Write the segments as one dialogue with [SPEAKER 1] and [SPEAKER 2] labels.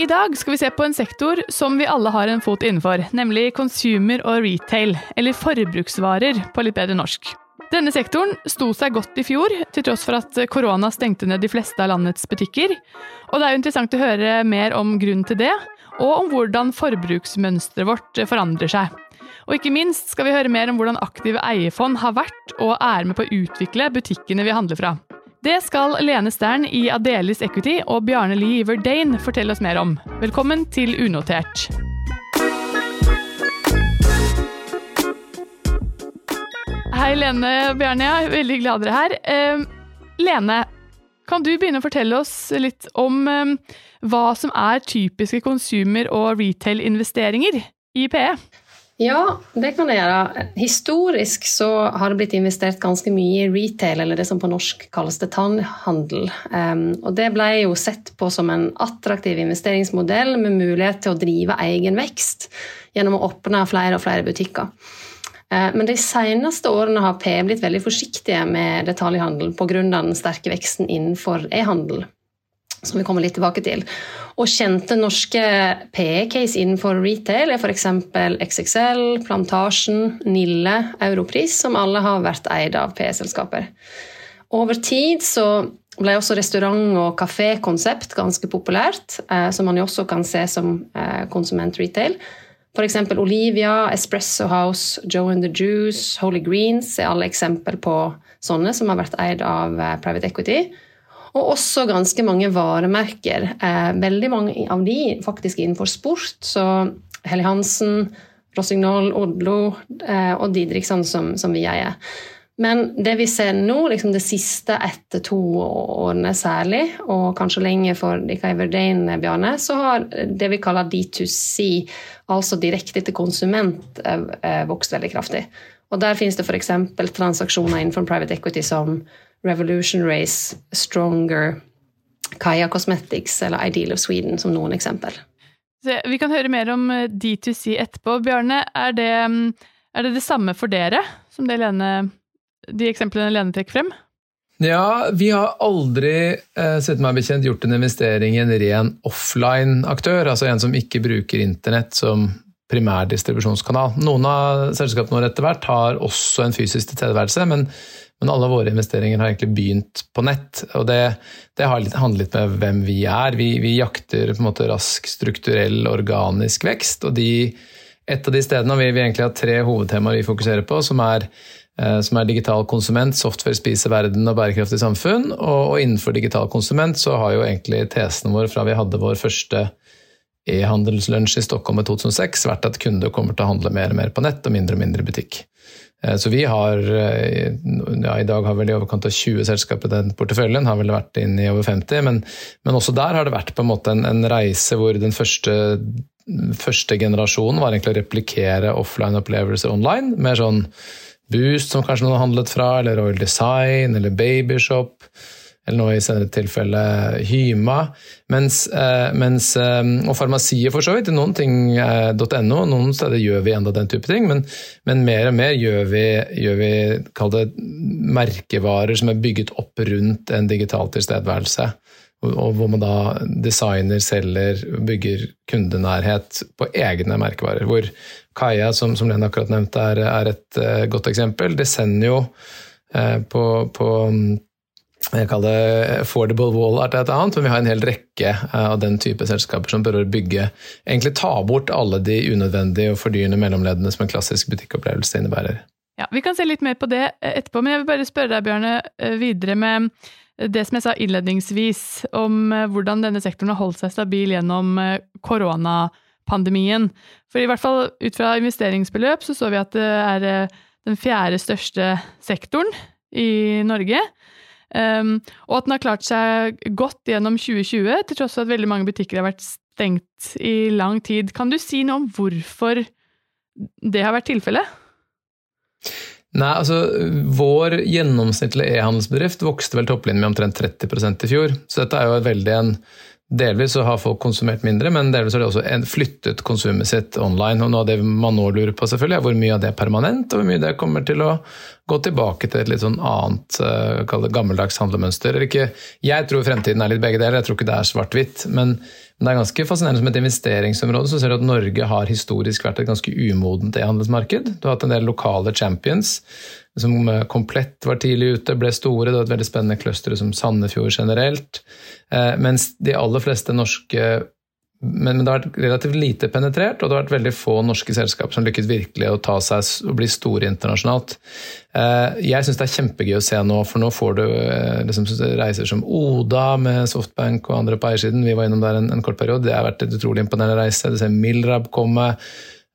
[SPEAKER 1] I dag skal vi se på en sektor som vi alle har en fot innenfor, nemlig consumer og retail, eller forbruksvarer på litt bedre norsk. Denne sektoren sto seg godt i fjor, til tross for at korona stengte ned de fleste av landets butikker. Og det er jo interessant å høre mer om grunnen til det, og om hvordan forbruksmønsteret vårt forandrer seg. Og ikke minst skal vi høre mer om hvordan aktive eierfond har vært og er med på å utvikle butikkene vi handler fra. Det skal Lene Stern i Adelis Equity og Bjarne Lie i Verdane fortelle oss mer om. Velkommen til Unotert. Hei, Lene Bjarne. Jeg er veldig glad dere er her. Uh, Lene, kan du begynne å fortelle oss litt om uh, hva som er typiske consumer- og retail-investeringer i PE?
[SPEAKER 2] Ja, det kan jeg gjøre. Historisk så har det blitt investert ganske mye i retail, eller det som på norsk kalles detaljhandel. Um, og det ble jo sett på som en attraktiv investeringsmodell med mulighet til å drive egen vekst gjennom å åpne flere og flere butikker. Uh, men de seneste årene har P blitt veldig forsiktige med detaljhandel pga. den sterke veksten innenfor e-handel som vi kommer litt tilbake til. Og kjente norske PE-case innenfor retail er f.eks. XXL, Plantasjen, Nille, Europris, som alle har vært eid av PE-selskaper. Over tid så ble også restaurant- og kafékonsept ganske populært, eh, som man jo også kan se som konsument-retail. F.eks. Olivia, Espresso House, Joe and the Juice, Holy Greens er alle eksempel på sånne som har vært eid av eh, private equity. Og også ganske mange varemerker. Eh, veldig mange av de faktisk innenfor sport. Så Helly Hansen, Rossignol, Odlo eh, og Didriksson som, som vi eier. Men det vi ser nå, liksom det siste etter to årene særlig, og kanskje lenge for dere i Bjarne, så har det vi kaller D2C, altså direkte til konsument, eh, vokst veldig kraftig. Og Der finnes det f.eks. transaksjoner innenfor private equity som Revolution Race, Stronger, Kaya Cosmetics eller Ideal of Sweden som noen eksempel.
[SPEAKER 1] Så vi kan høre mer om eh, D2C etterpå. Bjarne, er det, mm, er det det samme for dere som det Lene, de eksemplene Lene trekker frem?
[SPEAKER 3] Ja, vi har aldri eh, sett meg bekjent, gjort en investering i en ren offline-aktør, altså en som ikke bruker internett som primærdistribusjonskanal. Noen av selskapene våre etter hvert har også en fysisk tilstedeværelse, men men alle våre investeringer har egentlig begynt på nett. og Det, det har litt med hvem vi er. Vi, vi jakter på en måte rask, strukturell, organisk vekst. og de, Et av de stedene vi, vi egentlig har tre hovedtemaer vi fokuserer på, som er, eh, som er digital konsument, software spiser verden og bærekraftig samfunn. Og, innenfor digital konsument så har jo egentlig tesene våre fra vi hadde vår første e-handelslunsj i Stockholm i 2006, vært at kunder kommer til å handle mer og mer på nett og mindre og mindre butikk. Eh, så vi har eh, ja, I dag har vel i overkant av 20 selskaper den porteføljen, har vel vært inn i over 50. Men, men, også der har det vært på en måte en, en reise hvor den første, første generasjonen var egentlig å replikere offline-opplevelser online. Mer sånn Boost, som kanskje noen har handlet fra, eller Royal Design, eller Babyshop eller nå i senere tilfelle Hyma. Mens, eh, mens, eh, og farmasiet, for så vidt. Noen ting er .no, noen steder gjør vi enda den type ting, men, men mer og mer gjør vi, gjør vi det merkevarer som er bygget opp rundt en digital tilstedeværelse. Og hvor man da designer, selger, bygger kundenærhet på egne merkevarer. Hvor Kaja, som, som Lene akkurat nevnte, er, er et uh, godt eksempel. De sender jo uh, på, på jeg kaller det affordable wall art et annet, men vi har en hel rekke eh, av den type selskaper som prøver å bygge Egentlig ta bort alle de unødvendige og fordyrende mellomleddene som en klassisk butikkopplevelse innebærer.
[SPEAKER 1] Ja, Vi kan se litt mer på det eh, etterpå, men jeg vil bare spørre deg, Bjørne, eh, videre med det som jeg sa innledningsvis, om hvordan denne sektoren har holdt seg stabil gjennom koronapandemien. For i hvert fall ut fra investeringsbeløp så så vi at det er den fjerde største sektoren i Norge. Um, og at den har klart seg godt gjennom 2020, til tross for at veldig mange butikker har vært stengt i lang tid. Kan du si noe om hvorfor det har vært tilfellet?
[SPEAKER 3] Nei, altså Vår gjennomsnittlige e-handelsbedrift vokste vel topplinjen med omtrent 30% i fjor. Så dette er jo veldig en Delvis så har folk konsumert mindre, men delvis har de også flyttet konsumet sitt online. og Noe av det man nå lurer på, selvfølgelig er hvor mye av det er permanent, og hvor mye det kommer til å gå tilbake til et litt sånn annet uh, gammeldags handlemønster. Jeg tror fremtiden er litt begge deler, jeg tror ikke det er svart-hvitt. Men, det er ganske fascinerende som et investeringsområde. Så ser du at Norge har historisk vært et ganske umodent e-handelsmarked. Du har hatt en del lokale champions som eh, komplett var tidlig ute, ble store. Det var et veldig spennende cluster som Sandefjord generelt. Uh, mens de aller fleste norske men, det har vært relativt lite penetrert, og det har vært veldig få norske selskap som lykkes virkelig å ta seg og bli store internasjonalt. Eh, jeg syns det er kjempegøy å se nå, for nå får du eh, liksom, reiser som Oda med Softbank og andre på eiersiden. Vi var innom der en, en, kort periode. Det har vært et utrolig imponerende reise. Du ser Milrab komme.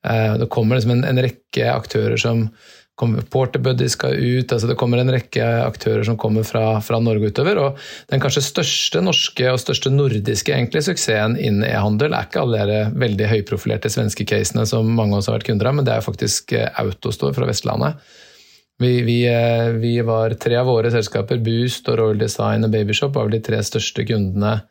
[SPEAKER 3] Eh, det kommer liksom en, en rekke aktører som Porterbuddy skal ut, altså det kommer en rekke aktører som kommer fra, fra, Norge utover. og Den kanskje største norske og største nordiske egentlig, suksessen innen e-handel er ikke alle de veldig høyprofilerte svenske casene som mange av oss har vært kunder av, men det er faktisk eh, Autostore fra Vestlandet. Vi, vi, eh, vi, var tre av våre selskaper, Boost og Royal Design og Babyshop, var vel de tre største kundene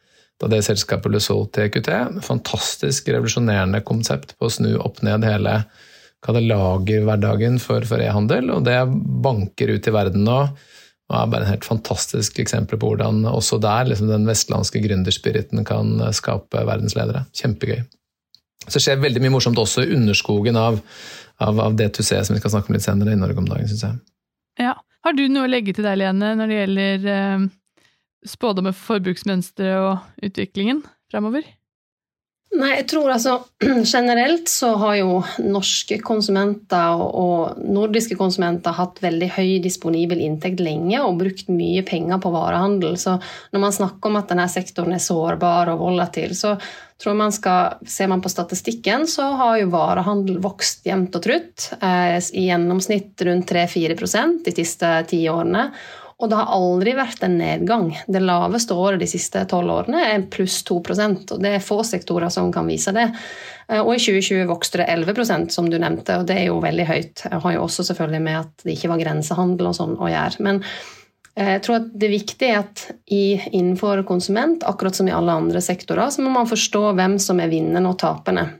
[SPEAKER 3] da det selskapet ble solgt til EQT. Fantastisk revolusjonerende konsept på å snu opp ned hele lagerhverdagen for, for e-handel, og det banker ut i verden nå. Og er bare en helt fantastisk eksempel på hvordan også der liksom den vestlandske gründerspiriten kan skape verdensledere. Kjempegøy. Så det skjer veldig mye morsomt også i underskogen av, av, av D2C, som vi skal snakke om litt senere i Norge om dagen, syns jeg.
[SPEAKER 1] Ja. Har du noe å legge til deg, Lene, når det gjelder eh, spådommer forbruksmønstre og utviklingen fremover?
[SPEAKER 2] Nei, jeg tror altså Generelt så har jo norske konsumenter og nordiske konsumenter hatt veldig høy disponibel inntekt lenge og brukt mye penger på varehandel. Så når man snakker om at denne sektoren er sårbar og volatil, så tror man skal, Ser man på statistikken, så har jo varehandel vokst jevnt og trutt. Eh, I gjennomsnitt rundt 3-4 de siste ti årene. Og det har aldri vært en nedgang. Det laveste året de siste tolv årene er pluss 2% og Det er få sektorer som kan vise det. Eh, og i 2020 vokste det 11% som du nevnte, og det er jo veldig høyt. Jeg har jo også selvfølgelig med at det ikke var grensehandel og sånn å gjøre. Men eh, jeg tror at det er viktig at i, innenfor konsument, akkurat som i alle andre sektorer, så må man forstå hvem som er vinnerne og taperne.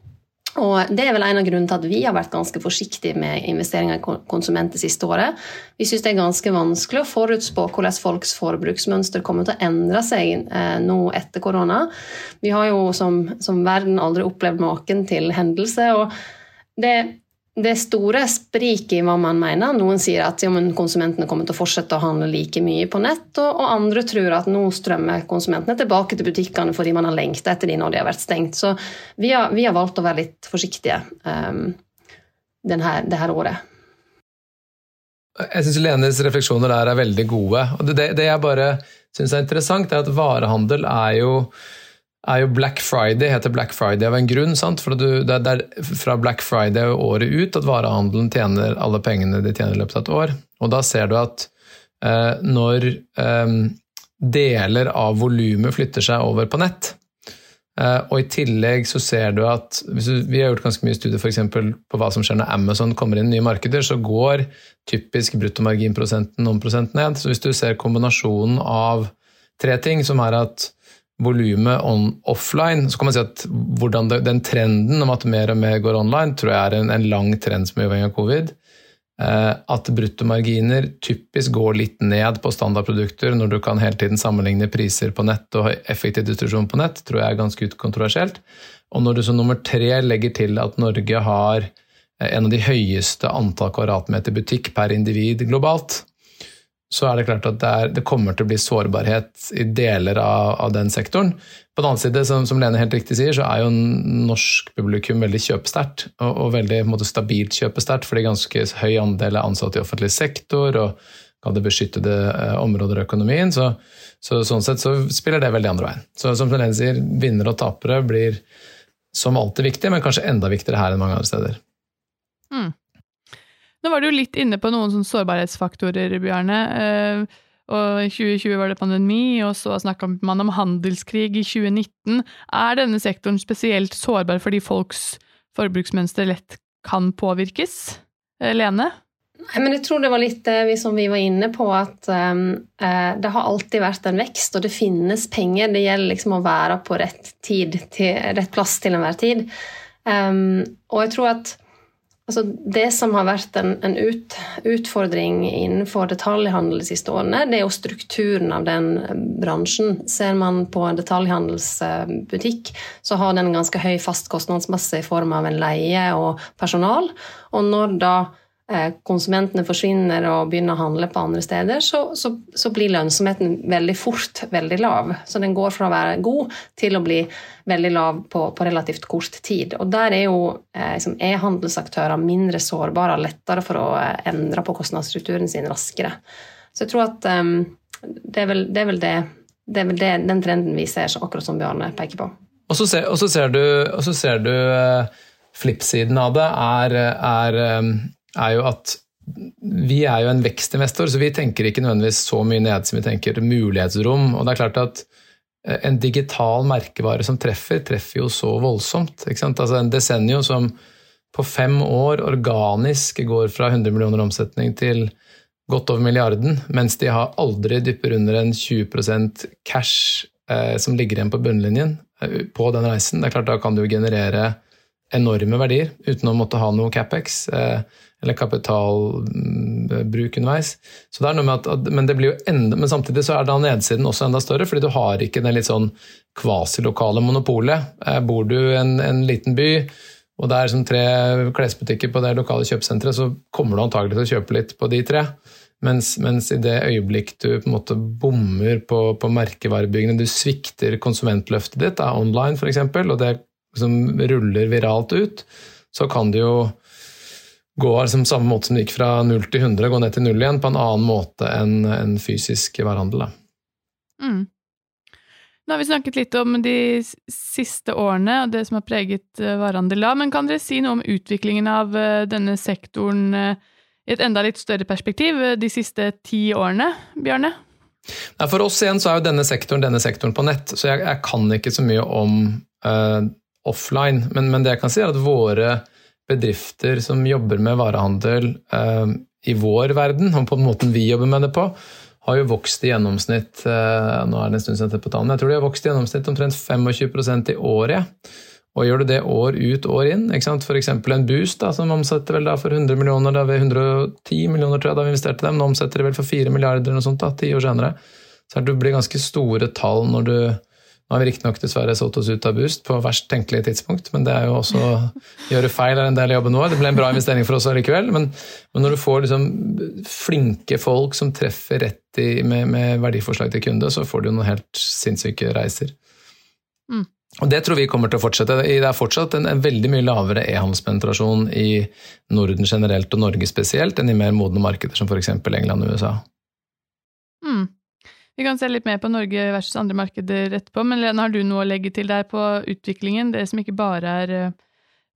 [SPEAKER 2] Og Det er vel en av grunnene til at vi har vært ganske forsiktige med investeringer i konsument siste året. Vi syns det er ganske vanskelig å forutspå hvordan folks forbruksmønster kommer til å endre seg eh, nå etter korona. Vi har jo som, som verden aldri opplevd maken til hendelse. og det det store spriket i hva man mener. Noen sier at ja, konsumentene kommer til å fortsette å handle like mye på nett, og, og, andre tror at nå strømmer konsumentene tilbake til butikkene fordi man har lengta etter de når de har vært stengt. Så vi har, vi har valgt å være litt forsiktige um, denne, det her året.
[SPEAKER 3] Jeg syns Lenes refleksjoner der er veldig gode. og Det, det jeg bare syns er interessant, er at varehandel er jo er jo Black Friday heter Black Friday av en grunn. sant? For du, det, er fra Black Friday året ut at varehandelen tjener alle pengene de tjener i løpet av et år. Og da ser du at eh, når eh, deler av volumet flytter seg over på nett, eh, og i tillegg så ser du at du, Vi har gjort ganske mye studier for på hva som skjer når Amazon kommer inn i nye markeder. Så går typisk bruttomarginprosenten noen prosent ned. Så hvis du ser kombinasjonen av tre ting, som er at volumet offline, så kan man si at det, den trenden om at mer og mer går online, tror jeg er en, en lang trend som er uavhengig av covid. Eh, at bruttomarginer typisk går litt ned på standardprodukter når du kan hele tiden sammenligne priser på nett og effektiv distribusjon på nett, tror jeg er ganske kontroversielt. Og når du som nummer tre legger til at Norge har eh, en av de høyeste antall kvadratmeter butikk per individ globalt, så er det klart at det, er, det, kommer til å bli sårbarhet i deler av, av den sektoren. På den annen side, som, som, Lene helt riktig sier, så er jo norsk publikum veldig kjøpesterkt, og, og, veldig måte, stabilt kjøpesterkt, fordi ganske høy andel er ansatt i offentlig sektor og kan det beskyttede eh, områder av økonomien. Så, så, sånn sett så spiller det veldig andre veien. Så som Lene sier, vinnere og tapere blir som alltid viktig, men kanskje enda viktigere her enn mange andre steder.
[SPEAKER 1] Mm. Nå var du litt inne på noen sånne sårbarhetsfaktorer, Bjarne. Eh, og I 2020 var det pandemi, og så snakka man om handelskrig i 2019. Er denne sektoren spesielt sårbar fordi folks forbruksmønster lett kan påvirkes? Eh, Lene?
[SPEAKER 2] Nei, men jeg tror det var litt det som vi var inne på, at um, det har alltid vært en vekst, og det finnes penger. Det gjelder liksom å være på rett tid, til, rett plass til enhver tid. Um, og jeg tror at Altså det som har vært en, en ut, utfordring innenfor detaljhandel de siste årene, det er jo strukturen av den bransjen. Ser man på en detaljhandelsbutikk, så har den ganske høy fast kostnadsmasse i form av en leie og personal. Og når da konsumentene forsvinner og begynner å handle på andre steder, så, så, så, blir lønnsomheten veldig fort veldig lav. Så den går fra å være god til å bli veldig lav på, på relativt kort tid. Og der er jo eh, liksom e-handelsaktører mindre sårbare og lettere for å eh, endre på kostnadsstrukturen sin raskere. Så jeg tror at um, det, er vel, det, er vel det, det er vel det, den trenden vi ser, akkurat som Bjarne peker på.
[SPEAKER 3] Og så ser, og så ser du, du uh, flippsiden av det er, er um er jo at vi er jo en vekstinvestor, så vi tenker ikke nødvendigvis så mye ned som vi tenker mulighetsrom. Og det er klart at eh, en digital merkevare som treffer, treffer jo så voldsomt. Altså En Desenio som på fem år organisk går fra 100 millioner omsetning til godt over milliarden, mens de har aldri dypper under en 20% cash eh, som ligger igjen på bunnlinjen eh, på den reisen. Det er klart Da kan du generere enorme verdier uten å måtte ha noe CapEx. Eh, eller kapitalbruk underveis. Så det er noe med at, men, det blir jo enda, men samtidig så er da nedsiden også enda større, fordi du har ikke det litt sånn kvasilokale monopolet. Eh, bor du i en, en, liten by, og det er som tre klesbutikker på det lokale kjøpesenteret, så kommer du antagelig til å kjøpe litt på de tre. Mens, mens, i det øyeblikk du på en måte bommer på, på merkevarebyggene, du svikter konsumentløftet ditt, da, online f.eks., og det som ruller viralt ut, så kan du jo gå liksom, samme måte som det gikk fra 0 til 100, gå ned til 0 igjen, på en annen måte enn en fysisk varehandel. Mm.
[SPEAKER 1] Nå har vi snakket litt om de siste årene og det som har preget varehandel da, men kan dere si noe om utviklingen av eh, denne sektoren eh, i et enda litt større perspektiv de siste ti årene, Bjørne?
[SPEAKER 3] For oss igjen så er jo denne sektoren denne sektoren på nett, så jeg, jeg kan ikke så mye om uh, offline. Men, men, det jeg kan si, er at våre bedrifter som jobber med varehandel eh, i vår verden, og på den måten vi jobber med det på, har jo vokst i gjennomsnitt eh, nå er det en stund siden på tallene, jeg tror de har vokst i gjennomsnitt omtrent 25% i året. Og gjør du det år ut, år inn, f.eks. en Boost da, som omsetter vel da for 100 millioner, da vi 110 millioner tror jeg da vi investerte dem, nå omsetter de vel for 4 milliarder eller noe sånt da, ti år senere. Så det blir ganske store tall når du nå har vi riktignok dessverre solgt oss ut av Boost på verst tenkelige tidspunkt, men det er jo også å gjøre feil er en del av jobben vår. Det ble en bra investering for oss allikevel, men, men når du får liksom flinke folk som treffer rett i, med, med, verdiforslag til kunde, så får du noen helt sinnssyke reiser. Mm. Og Det tror vi kommer til å fortsette. Det er fortsatt en, en veldig mye lavere e-handelspenetrasjon i Norden generelt og Norge spesielt enn i mer modne markeder som f.eks. England og USA.
[SPEAKER 1] Vi kan se litt mer på Norge versus andre markeder etterpå, men Lene, har du noe å legge til der på utviklingen? Det som ikke bare er eh,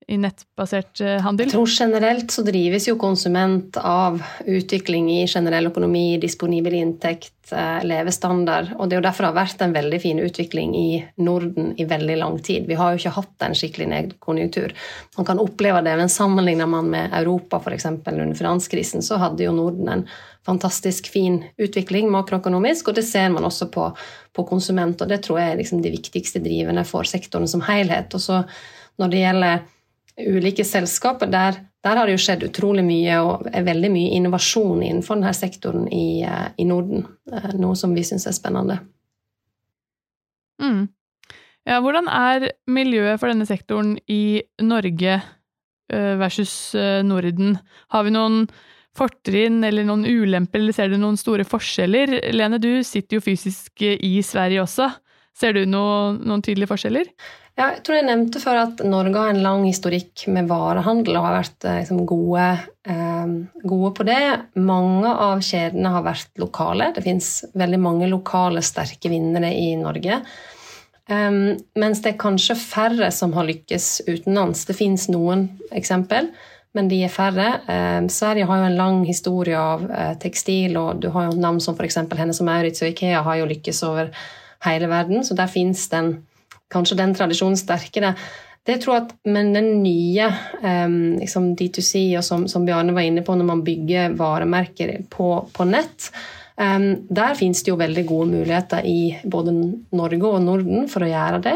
[SPEAKER 1] i nettbasert eh, handel?
[SPEAKER 2] Jeg tror generelt så drives jo konsument av utvikling i generell økonomi, disponibel inntekt, eh, levestandard. Og det er jo derfor det har vært en veldig fin utvikling i Norden i veldig lang tid. Vi har jo ikke hatt en skikkelig nedkonjunktur. Man kan oppleve det, men sammenligner man med Europa f.eks. under finanskrisen, så hadde jo Norden en fantastisk fin utvikling makroøkonomisk, og det ser man også på, på konsument. og Det tror jeg er liksom de viktigste drivende for sektoren som helhet. Og så når det gjelder ulike selskaper, der, der, har det jo skjedd utrolig mye og er veldig mye innovasjon innenfor denne sektoren i, eh, i Norden. Eh, noe som vi syns er spennende.
[SPEAKER 1] Mm. Ja, hvordan er miljøet for denne sektoren i Norge eh, versus Norden? Har vi noen fortrinn eller noen ulemper, eller ser du noen store forskjeller? Lene, du sitter jo fysisk i Sverige også. Ser du noe, noen tydelige forskjeller?
[SPEAKER 2] Ja, jeg tror jeg nevnte før at Norge har en lang historikk med varehandel og har vært eh, liksom, gode, eh, gode, på det. Mange av kjedene har vært lokale. Det fins veldig mange lokale sterke vinnere i Norge. Um, mens det er kanskje færre som har lykkes utenlands. Det fins noen eksempel men de er færre. Eh, Sverige har jo en lang historie av eh, tekstil, og du har jo navn som f.eks. Hennes og Maurits og Ikea har jo lykkes over hele verden, så der fins den, kanskje den tradisjonen sterkere. Det jeg at, Men den nye eh, liksom D2C, og som, som, Bjarne var inne på, når man bygger varemerker på, på nett, der finnes det jo veldig gode muligheter i både Norge og Norden for å gjøre det.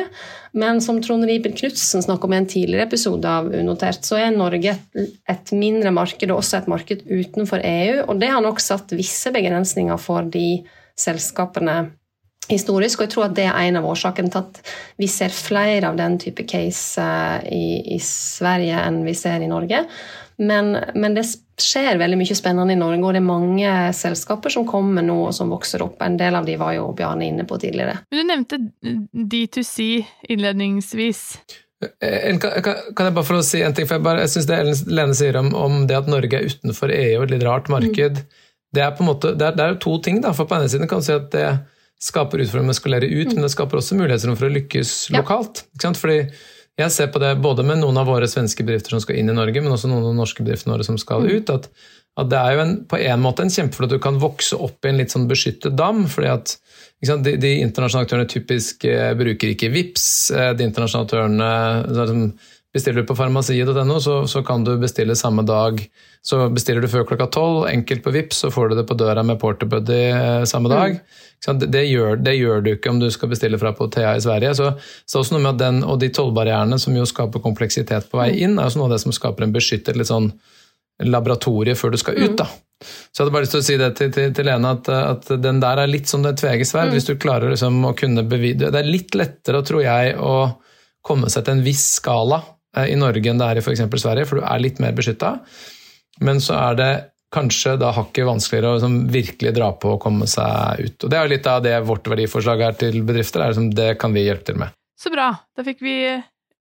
[SPEAKER 2] Men som Trond Riiber Knutsen snakket om i en tidligere episode av Unotert, så er Norge et, mindre marked og også et marked utenfor EU. Og det har nok satt visse begrensninger for de selskapene historisk, og jeg tror at det er en av årsakene til at vi ser flere av den type case uh, i, i, Sverige enn vi ser i Norge. Men, men, det skjer veldig mye spennende i Norge, og det er mange selskaper som kommer nå og som vokser opp. En del av de var jo Bjarne inne på tidligere.
[SPEAKER 1] Men Du nevnte D2C innledningsvis.
[SPEAKER 3] Kan, kan, jeg bare få si en ting? for Jeg, bare, jeg synes det Lene sier om, om, det at Norge er utenfor EU et litt rart marked, mm. det er på en måte, det er, det er, jo to ting. da, for På ene siden kan du si at det skaper utfordringer med å skalere ut, mm. men det skaper også mulighetsrom for å lykkes ja. lokalt. Ikke sant? Fordi jeg ser på det både med noen av våre svenske bedrifter som skal inn i Norge, men også noen av de norske bedriftene våre som skal mm. ut. at, at det er jo en, på en måte en kjempeflott at du kan vokse opp i en litt sånn beskyttet dam. fordi at sant, de, de, internasjonale aktørene typisk eh, bruker ikke VIPS, eh, De internasjonale aktørene som Bestiller du på farmasiet.no, så, så, kan du bestille samme dag. Så bestiller du før klokka tolv, enkelt på VIPS, så får du det på døra med Porterbuddy eh, samme dag. Mm. Det, det, gjør, det, gjør, du ikke om du skal bestille fra på Thea i Sverige. Så, så også noe med at den, Og de tollbarrierene som jo skaper kompleksitet på vei mm. inn, er også noe av det som skaper en beskyttet litt sånn laboratorie før du skal ut. da. Så jeg hadde bare lyst til å si det til, til, til Lene, at, at, den der er litt som det tvegesverd. Mm. Hvis du klarer liksom å kunne bevide Det er litt lettere, tror jeg, å komme seg til en viss skala i Norge enn det er i f.eks. Sverige, for du er litt mer beskytta. Men så er det kanskje da hakket vanskeligere å liksom virkelig dra på og komme seg ut. Og Det er jo litt av det vårt verdiforslag er til bedrifter. Er liksom det kan vi hjelpe til med.
[SPEAKER 1] Så bra. Da fikk vi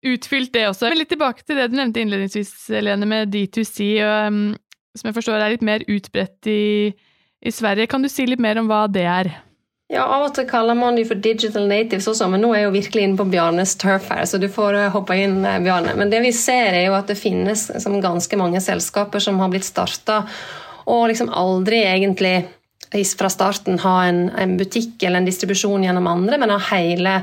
[SPEAKER 1] utfylt det også. Men litt tilbake til det du nevnte innledningsvis, Lene, med D2C, um, som jeg forstår er litt mer utbredt i, i Sverige. Kan du si litt mer om hva det er?
[SPEAKER 2] Ja, Av og til kaller man dem for digital natives også, men nå er jeg jo virkelig inne på Bjarnes turf her, så du får eh, hoppe inn, eh, Bjarne. Men det vi ser, er jo at det finnes ganske mange selskaper som har blitt starta og liksom aldri egentlig fra starten ha en, en butikk eller en distribusjon gjennom andre, men ha hele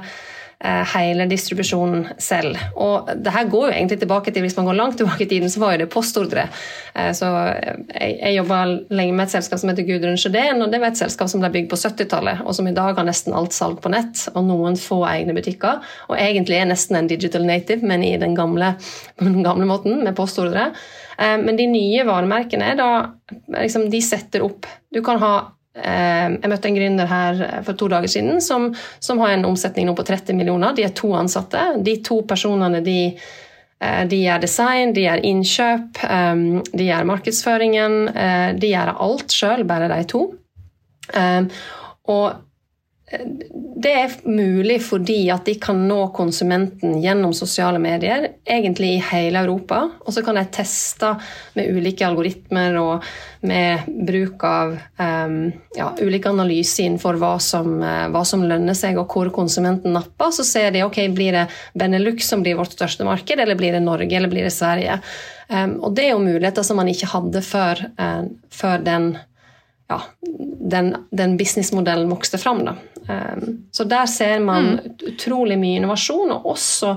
[SPEAKER 2] hele distribusjonen selv. Og det her går jo egentlig tilbake til Hvis man går langt tilbake i tiden, så var jo det postordre. Eh, så jeg, jeg jobba lenge med et selskap som heter Gudrun Sjødén, det var et selskap som ble bygd på 70-tallet, og som i dag har nesten alt salg på nett, og noen få egne butikker. Og egentlig er nesten en digital native, men i den gamle, den gamle måten, med postordre. Eh, men de nye varemerkene da, liksom, de setter opp Du kan ha Eh, jeg møtte en gründer her for to dager siden som, som har en omsetning nå på 30 millioner. De er to ansatte. De to personene de, eh, de gjør design, de gjør innkjøp, eh, de gjør markedsføringen. De gjør alt sjøl, bare de to. Og det er mulig fordi at de kan nå konsumenten gjennom sosiale medier, egentlig i hele Europa. Og så kan de teste med ulike algoritmer og med bruk av um, ja, ulike analyser innenfor hva som, uh, hva som, lønner seg, og hvor konsumenten napper. Så ser de ok, blir det Benelux som blir vårt største marked, eller blir det Norge, eller blir det Sverige. Um, og det er jo muligheter som man ikke hadde før, uh, før den ja, den, den businessmodellen vokste fram. Da. Ehm, så der ser man mm. utrolig mye innovasjon, og også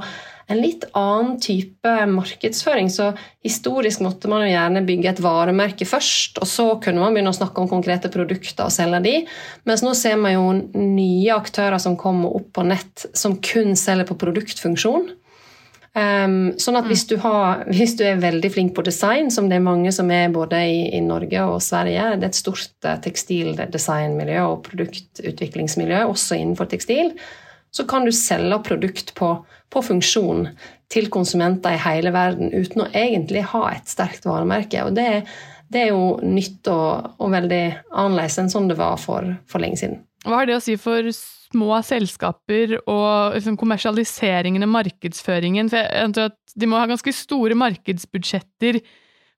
[SPEAKER 2] en litt annen type markedsføring. Så historisk måtte man jo gjerne bygge et varemerke først, og så kunne man begynne å snakke om konkrete produkter og selge de. Mens nå ser man jo nye aktører som kommer opp på nett som kun selger på produktfunksjon. Um, sånn at hvis du, har, hvis du, er veldig flink på design, som det er mange som er både i, i Norge og Sverige Det er et stort uh, tekstildesignmiljø og produktutviklingsmiljø også innenfor tekstil. Så kan du selge produkt på, på funksjon til konsumenter i hele verden uten å egentlig ha et sterkt varemerke. Og det, det er jo nytt og, og veldig annerledes enn sånn det var for, for lenge siden.
[SPEAKER 1] Hva har det å si for små selskaper og liksom, kommersialiseringen og markedsføringen. For jeg tror at de må ha ganske store markedsbudsjetter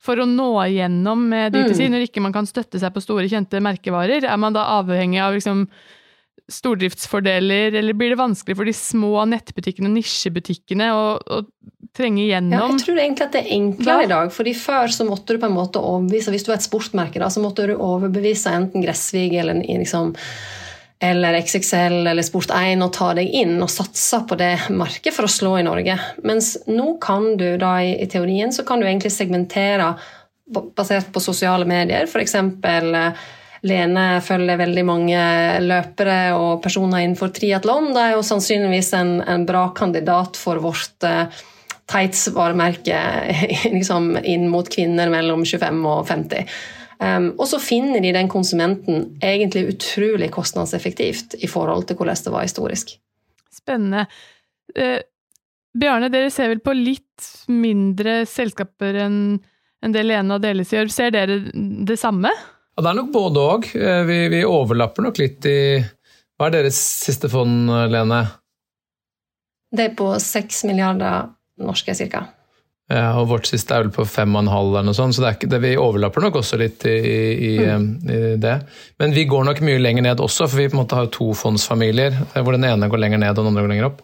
[SPEAKER 1] for å nå igjennom med DTC, mm. når ikke man kan støtte seg på store, kjente merkevarer. Er man da avhengig av liksom, stordriftsfordeler, eller blir det vanskelig for de små nettbutikkene og nisjebutikkene å, å trenge igjennom? Ja,
[SPEAKER 2] jeg tror egentlig at det er enklere ja. i dag. fordi Før så måtte du på en måte overbevise Hvis du var et sportmerke, da, så måtte du overbevise enten Gressvig eller liksom eller XXL eller Sport1 og ta deg inn og satse på det markedet for å slå i Norge. Mens nå kan du da i, teorien så kan du egentlig segmentere basert på sosiale medier. F.eks. Lene følger veldig mange løpere og personer innenfor triatlon. Det er jo sannsynligvis en, en bra kandidat for vårt uh, tights-varemerke liksom inn mot kvinner mellom 25 og 50. Um, og så finner de den konsumenten egentlig utrolig kostnadseffektivt i forhold til hvordan det var historisk.
[SPEAKER 1] Spennende. Uh, Bjarne, dere ser vel på litt mindre selskaper enn en det Lene og Deles gjør. Ser dere det samme?
[SPEAKER 3] Ja, Det er nok både òg. Eh, vi, vi, overlapper nok litt i Hva er deres siste fond, Lene?
[SPEAKER 2] Det er på seks milliarder norske, cirka.
[SPEAKER 3] Ja, og vårt siste er vel på fem og en halv eller noe sånt, så det ikke, det, vi overlapper nok også litt i, i, mm. i, det. Men vi går nok mye lenger ned også, for vi på en måte har to fondsfamilier, hvor den ene går lenger ned og den andre går lenger opp.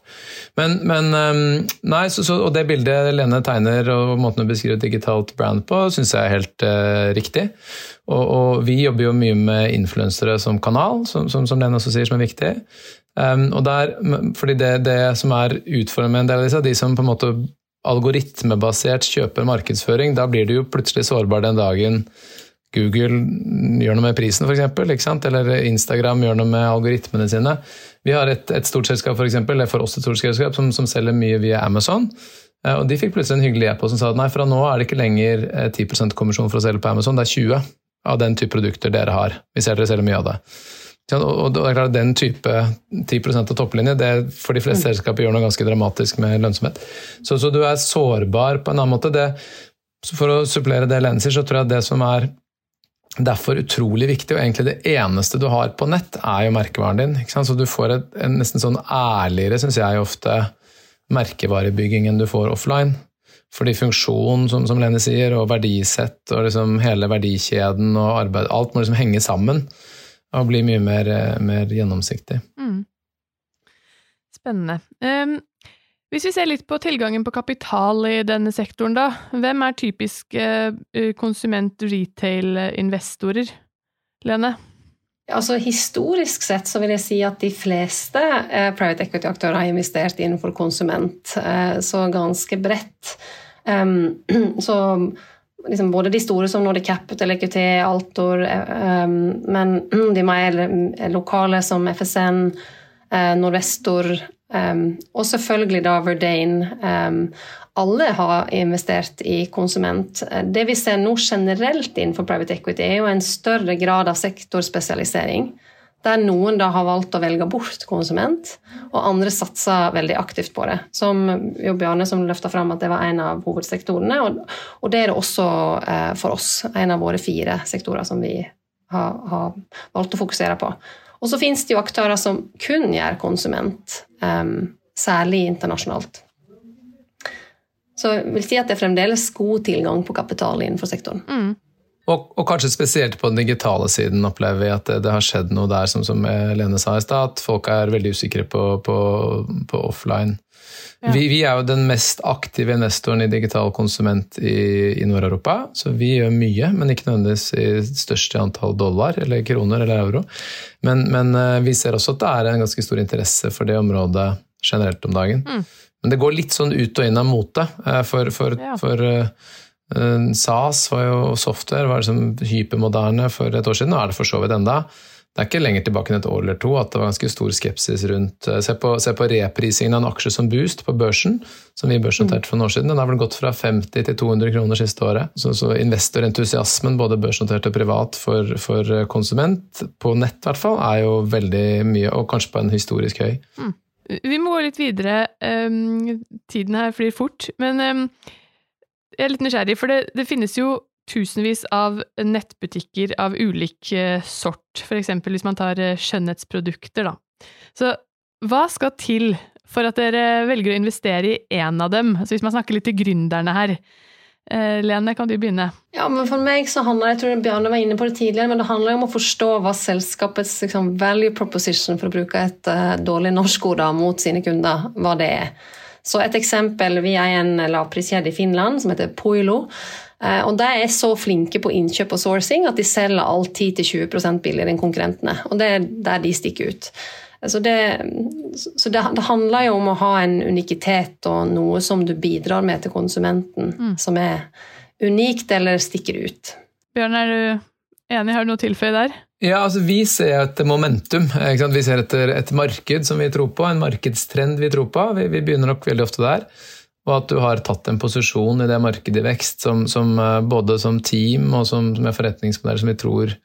[SPEAKER 3] Men, men nei, så, så, Og det bildet Lene tegner og måten å beskrive et digitalt brand på, syns jeg er helt uh, riktig. Og, og, vi jobber jo mye med influensere som kanal, som, som, som Lene også sier, som er viktig. Um, og der, fordi det, det som er utfordrende med en del av disse, de som på en måte algoritmebasert kjøper markedsføring, da blir du jo plutselig sårbar den dagen Google gjør noe med prisen, f.eks. Eller Instagram gjør noe med algoritmene sine. Vi har et, et stort selskap for eksempel, eller for oss et stort selskap som, som selger mye via Amazon. Eh, og De fikk plutselig en hyggelig e-post som sa at nei, fra nå er det ikke lenger 10 eh, kommisjon for å selge på Amazon, det er 20 av den type produkter dere har. Vi ser dere selger mye av det. Og det er klart Den type 10% av topplinje det for de fleste mm. selskaper gjør noe ganske dramatisk med lønnsomhet. Så, så, du er sårbar på en annen måte. Det, for å supplere det Lene sier, så tror jeg det som er derfor utrolig viktig, og egentlig det eneste du har på nett, er jo merkevaren din. Så du får et, en nesten sånn ærligere, syns jeg ofte, merkevarebygging enn du får offline. Fordi funksjon, som, som Lene sier, og verdisett og liksom hele verdikjeden og arbeid Alt må liksom henge sammen og bli mye mer, eh, mer gjennomsiktig. Mm.
[SPEAKER 1] Spennende. Um, hvis vi ser litt på tilgangen på kapital i denne sektoren, da. Hvem er typiske uh, konsument-retail-investorer? Lene?
[SPEAKER 2] Altså, historisk sett så vil jeg si at de fleste eh, private equity-aktører har investert innenfor konsument, eh, så ganske bredt. Um, så liksom både de store som Nordic Capital, EQT, Altor, um, men de mer lokale som FSN, Nordvestor Norvestor um, og selvfølgelig da Verdane. Um, alle har investert i konsument. Det vi ser nå generelt innenfor private equity, er jo en større grad av sektorspesialisering. Der noen da har valgt å velge bort konsument, og andre satser veldig aktivt på det. Som jo Bjarne som løfta fram at det var en av hovedsektorene, og, det er det også eh, for oss. En av våre fire sektorer som vi har, har valgt å fokusere på. Og så finnes det jo aktører som kun gjør konsument, eh, særlig internasjonalt. Så jeg vil si at det er fremdeles god tilgang på kapital innenfor sektoren. Mm.
[SPEAKER 3] Og, og, kanskje spesielt på den digitale siden opplever vi at det, det har skjedd noe der, som, som Lene sa i stad, at folk er veldig usikre på, på, på offline. Ja. Vi, vi, er jo den mest aktive investoren i digital konsument i, i Nord-Europa. Så vi gjør mye, men ikke nødvendigvis i største antall dollar eller kroner eller euro. Men, men eh, vi ser også at det er en ganske stor interesse for det området generelt om dagen. Mm. Men det går litt sånn ut og inn av mote. Eh, for, for, ja. for Eh, SAS var jo software var liksom hypermoderne for et år siden, og er det for så vidt enda. Det er ikke lenger tilbake enn et år eller to at det var ganske stor skepsis rundt eh, Se på, se på reprisingen av en aksje som Boost på børsen, som vi børsnoterte for noen år siden. Den har vel gått fra 50 til 200 kroner siste året. Så, så investorentusiasmen, både børsnotert og privat, for, for, konsument, på nett i hvert fall, er jo veldig mye, og kanskje på en historisk høy. Mm.
[SPEAKER 1] Vi må gå litt videre. Um, tiden her flyr fort. Men um, jeg er litt nysgjerrig, for det, det, finnes jo tusenvis av nettbutikker av ulik eh, sort, eksempel hvis man tar eh, skjønnhetsprodukter, da. Så hva skal til for at dere velger å investere i én av dem? Altså hvis man snakker litt til gründerne her. Eh, Lene, kan du begynne?
[SPEAKER 2] Ja, men For meg så handler jeg tror Bjarne var inne på det tidligere, men det handler om å forstå hva selskapets liksom, value proposition, for å bruke et uh, dårlig norsk ord, mot sine kunder, hva det er. Så et eksempel, Vi er en lavpriskjede i Finland som heter Poilo. Eh, og De er så flinke på innkjøp og sourcing at de selger alt 10-20% billigere enn konkurrentene. Og Det er der de stikker ut. Så, det, så det, det, handler jo om å ha en unikitet og noe som du bidrar med til konsumenten, mm. som er unikt eller stikker ut.
[SPEAKER 1] Bjørn, er du enig? Har du noe å tilføye der?
[SPEAKER 3] Ja, altså Vi ser et momentum. Vi ser etter et marked som vi tror på, en markedstrend vi tror på. Vi, vi, begynner nok veldig ofte der. Og at du har tatt en posisjon i det markedet i vekst, som, som eh, både som team og som, som en forretningsmodell som vi tror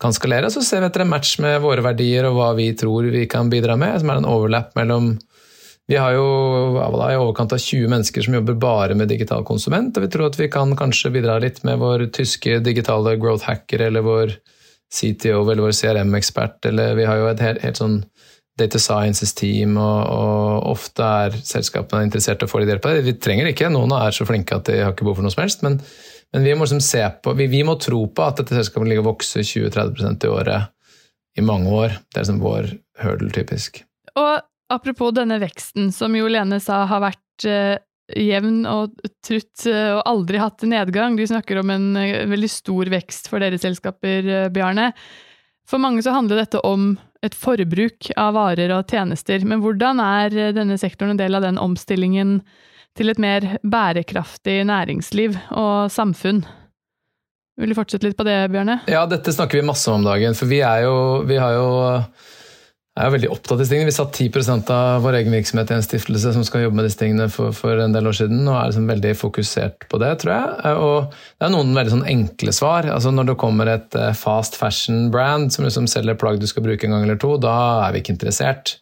[SPEAKER 3] kan skalere. Så ser vi etter en match med våre verdier og hva vi tror vi kan bidra med, som er en overlap mellom vi har jo i overkant av 20 mennesker som jobber bare med digital konsument, og vi tror at vi kan kanskje bidra litt med vår tyske digitale growth hacker eller vår CTO eller vår CRM-ekspert, eller vi har jo et helt, helt sånn data sciences-team, og, og, ofte er selskapene interessert i å få litt hjelp av det. Vi trenger det ikke, noen er så flinke at de har ikke behov for noe som helst, men, men vi, må liksom se på, vi, vi, må tro på at dette selskapet ligger og vokser 20-30% i året i mange år. Det er liksom vår hurdle, typisk.
[SPEAKER 1] Og Apropos denne veksten, som jo Lene sa har vært uh, jevn og trutt uh, og aldri hatt nedgang. Du snakker om en uh, veldig stor vekst for deres selskaper, Bjarne. For mange så handler dette om et forbruk av varer og tjenester. Men hvordan er denne sektoren en del av den omstillingen til et mer bærekraftig næringsliv og samfunn? Vil du fortsette litt på det, Bjørne?
[SPEAKER 3] Ja, dette snakker vi masse om om dagen. For vi, jo, vi har jo jeg er veldig opptatt av disse tingene. Vi satt 10 av vår egen virksomhet i en stiftelse som skal jobbe med disse tingene for, for en del år siden, og er liksom veldig fokusert på det, tror jeg. Og det er noen veldig sånn enkle svar. Altså Når det kommer et eh, fast fashion-brand som liksom selger plagg du skal bruke en gang eller to, da er vi ikke interessert.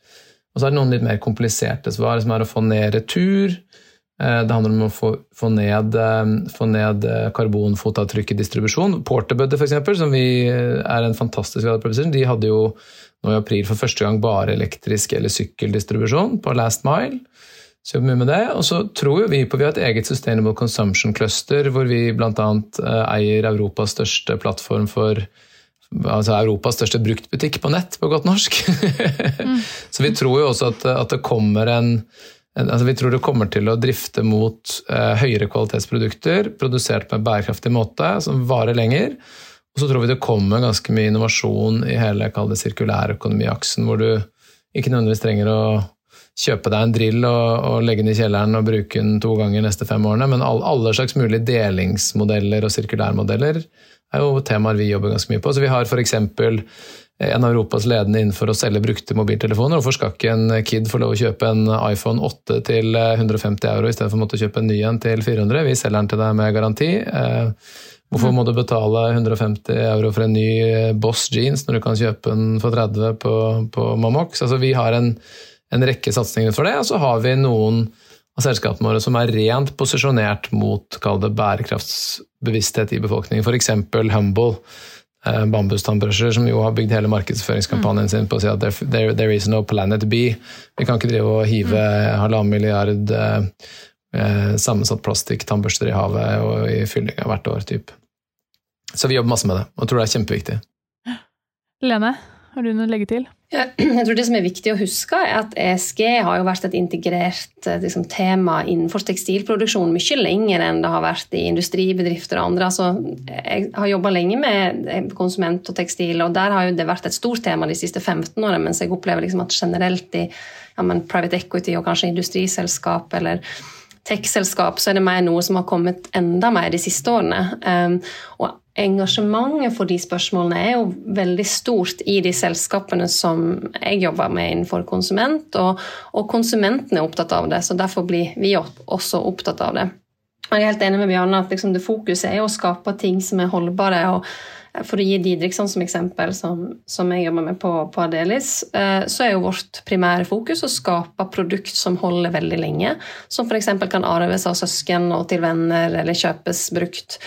[SPEAKER 3] Og så er det noen litt mer kompliserte svar, som er å få ned retur. Eh, det handler om å få, få ned, eh, få ned karbonfotavtrykk i distribusjon. Porterbuddy, f.eks., som vi er en fantastisk de hadde jo nå i april for første gang bare elektrisk eller sykkeldistribusjon på Last Mile. Så jobber mye med det. Og så tror vi på vi har et eget Sustainable Consumption Cluster, hvor vi bl.a. Eh, eier Europas største plattform for altså Europas største bruktbutikk på nett, på godt norsk. mm. Så vi tror jo også at, at det kommer en altså Vi tror det kommer til å drifte mot eh, høyere kvalitetsprodukter produsert på en bærekraftig måte, som varer lenger. Og så tror vi det kommer ganske mye innovasjon i hele sirkulærøkonomiaksen, hvor du ikke nødvendigvis trenger å kjøpe deg en drill og, og, legge den i kjelleren og bruke den to ganger neste fem årene, men all, alle slags mulige delingsmodeller og sirkulærmodeller er jo temaer vi jobber ganske mye på. Så vi har f.eks. en av Europas ledende innenfor å selge brukte mobiltelefoner. Hvorfor skal ikke en kid få lov å kjøpe en iPhone 8 til 150 euro istedenfor å måtte kjøpe en ny en til 400? Vi selger den til deg med garanti. Eh, Hvorfor må du betale 150 euro for en ny eh, Boss jeans når du kan kjøpe den for 30 på, på Mamox? Altså, vi har en, en rekke satsinger for det, og så har vi noen av selskapene våre som er rent posisjonert mot kall det bærekraftsbevissthet i befolkningen. F.eks. Humble, eh, bambustannbrusher, som jo har bygd hele markedsføringskampanjen sin på å si at there, there, is no planet B. Vi kan ikke drive og hive mm. halvannen milliard eh, eh sammensatt plastikk, tannbørster i havet og i fyllinga hvert år. Typ. Så vi jobber masse med det, og tror det er kjempeviktig.
[SPEAKER 1] Lene, har du noe å legge til?
[SPEAKER 2] Jeg tror Det som er viktig å huske, er at ESG har jo vært et integrert eh, liksom, tema innenfor tekstilproduksjon mye lenger enn det har vært i industribedrifter og andre. Altså, jeg har jobba lenge med eh, konsument og tekstil, og der har det vært et stort tema de siste 15 årene, mens jeg opplever liksom at generelt i ja, private equity og kanskje industriselskap eller tech-selskap, så er det mer noe som har kommet enda mer de siste årene. Um, og engasjementet for de spørsmålene er jo veldig stort i de selskapene som jeg jobber med innenfor konsument, og, og konsumentene er opptatt av det, så derfor blir vi også opptatt av det. Jeg er helt enig med Bjarne at liksom det fokuset er å skape ting som er holdbare. og for å gi Didriksson som eksempel, som, som, jeg jobber med på, på Adelis, eh, så er jo vårt primære fokus å skape produkt som holder veldig lenge. Som f.eks. kan arves av søsken og til venner eller kjøpes brukt.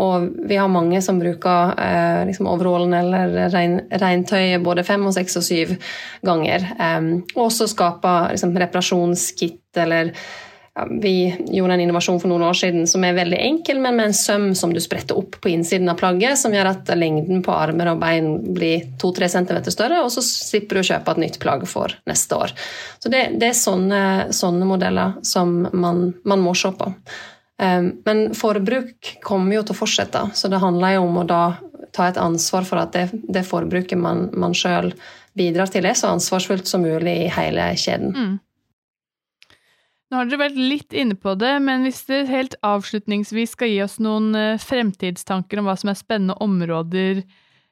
[SPEAKER 2] Og vi har mange som bruker eh, liksom overallen eller rein, regntøyet både fem, og seks og syv ganger. Um, og også skape liksom, reparasjonskit eller ja, Vi gjorde en innovasjon for noen år siden som er veldig enkel, men med en søm som du spretter opp på innsiden av plagget, som gjør at lengden på armer og bein blir 2-3 cm større, og så slipper du å kjøpe et nytt plagg for neste år. Så Det, det er sånne, sånne, modeller som man, man må se på. Um, men forbruk kommer jo til å fortsette, så det handler jo om å da ta et ansvar for at det, det forbruket man, man sjøl bidrar til, er så ansvarsfullt som mulig i hele kjeden. Mm.
[SPEAKER 1] Nå har dere vært litt inne på det, men hvis dere helt avslutningsvis skal gi oss noen eh, fremtidstanker om hva som er spennende områder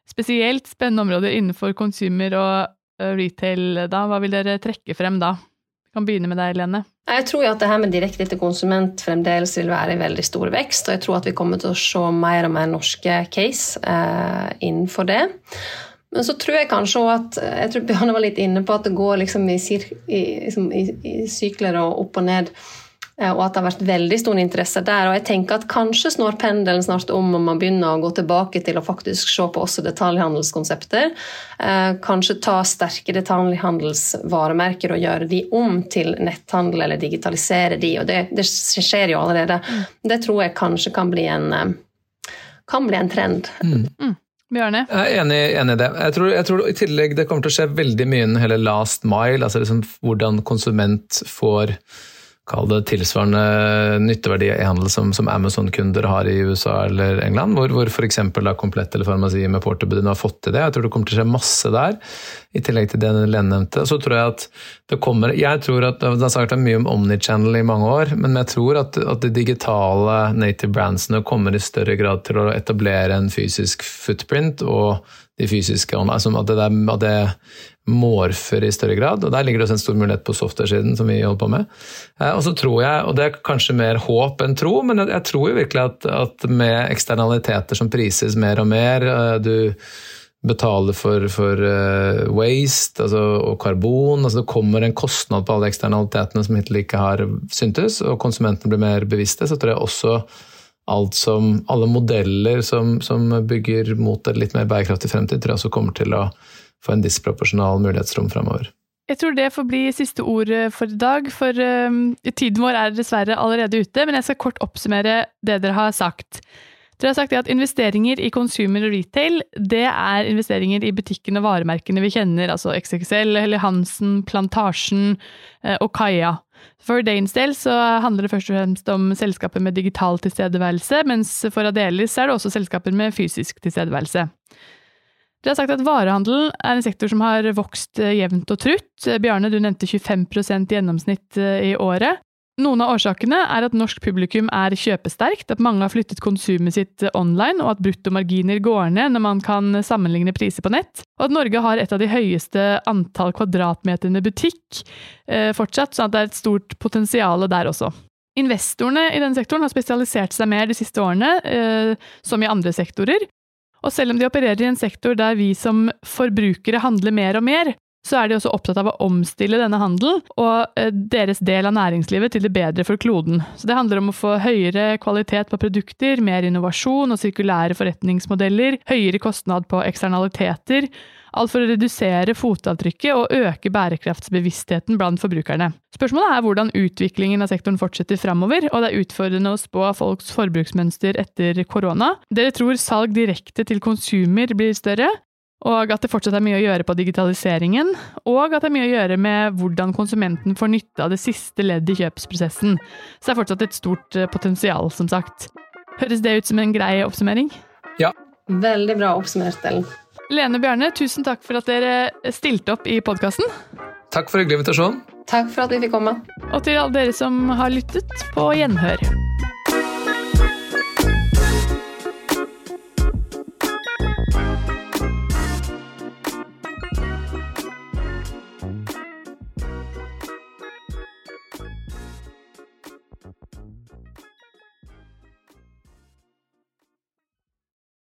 [SPEAKER 1] spesielt spennende områder innenfor consumer og retail da? Hva vil dere trekke frem da? Vi kan begynne med deg, Lene.
[SPEAKER 2] Jeg tror at det her med direkte til konsument fremdeles vil være i veldig stor vekst. Og jeg tror at vi kommer til å se mer og mer norske case eh, innenfor det. Men så tror jeg kanskje at jeg tror Bjørne var litt inne på at det går liksom i, i, liksom i, i sykler og opp og ned. Eh, og at det har vært veldig stor interesse der. Og jeg tenker at kanskje snår pendelen snart om og man begynner å gå tilbake til å faktisk se på også detaljhandelskonsepter. Eh, kanskje ta sterke detaljhandelsvaremerker og gjøre de om til netthandel eller digitalisere de, og det, det skjer jo allerede. Mm. Det tror jeg kanskje kan bli en, eh, kan bli en trend. Mm.
[SPEAKER 1] Bjarne?
[SPEAKER 3] Jeg er enig, i det. Jeg tror, jeg tror, i tillegg det kommer til å skje veldig mye innen hele last mile, altså liksom hvordan konsument får kall det tilsvarende nytteverdi i handel som, som Amazon-kunder har i USA eller England, hvor, hvor f.eks. Komplett eller Farmasi med Porterbud har fått til det. Jeg tror det kommer til å skje masse der, i tillegg til det Lene nevnte. Så tror jeg at det kommer Jeg tror at Det har sagt mye om Omnichannel i mange år, men jeg tror at, at de digitale native brandsene kommer i større grad til å etablere en fysisk footprint og de fysiske altså at det, at det morfer i større grad. og Der ligger det også en stor mulighet på software-siden, som vi holder på med. Eh, og så tror jeg, og det er kanskje mer håp enn tro, men jeg, tror jo virkelig at, at, med eksternaliteter som prises mer og mer, eh, du betaler for, for uh, waste altså, og karbon. Altså, det kommer en kostnad på alle eksternalitetene som hittil ikke har syntes, og konsumentene blir mer bevisste. Så tror jeg også alt som, alle modeller som, som bygger mot et litt mer bærekraftig fremtid, tror jeg også kommer til å få en disproporsjonal mulighetsrom fremover.
[SPEAKER 1] Jeg tror det får bli siste ord for i dag, for um, tiden vår er dessverre allerede ute. Men jeg skal kort oppsummere det dere har sagt. Dere har sagt at investeringer i consumer og retail, det er investeringer i butikkene og varemerkene vi kjenner, altså XXL, Helly Hansen, Plantasjen eh, og Kaja. For Danes del så handler det først og fremst om selskaper med digital tilstedeværelse, mens for Adelis er det også selskaper med fysisk tilstedeværelse. Dere har sagt at varehandelen er en sektor som har vokst eh, jevnt og trutt. Bjarne, du nevnte 25% i gjennomsnitt eh, i året. Noen av årsakene er at norsk publikum er kjøpesterkt, at mange har flyttet konsumet sitt eh, online, og at bruttomarginer går ned når man kan sammenligne priser på nett, og at Norge har et av de høyeste antall kvadratmeterne butikk eh, fortsatt, sånn at det er et stort potensial der også. Investorene i denne sektoren har spesialisert seg mer de siste årene, eh, som i andre sektorer, og selv om de opererer i en sektor der vi som forbrukere handler mer og mer, så er de også opptatt av å omstille denne handelen og eh, deres del av næringslivet til det bedre for kloden. Så det handler om å få høyere kvalitet på produkter, mer innovasjon og sirkulære forretningsmodeller, høyere kostnad på eksternaliteter, Alt for å redusere fotavtrykket og øke bærekraftsbevisstheten blant forbrukerne. Spørsmålet er hvordan utviklingen av sektoren fortsetter framover, og det er utfordrende å spå folks forbruksmønster etter korona. Dere tror salg direkte til konsumer blir større, og at det fortsatt er mye å gjøre på digitaliseringen, og at det er mye å gjøre med hvordan konsumenten får nytte av det siste leddet i kjøpsprosessen. Så det er fortsatt et stort eh, potensial, som sagt. Høres det ut som en grei oppsummering?
[SPEAKER 3] Ja.
[SPEAKER 2] Veldig bra oppsummert, Ellen.
[SPEAKER 1] Lene Bjarne, tusen takk for at dere stilte opp i podkasten.
[SPEAKER 3] Takk for hyggelig invitasjon.
[SPEAKER 2] Takk for at vi fikk komme.
[SPEAKER 1] Og til alle dere som har lyttet, på gjenhør.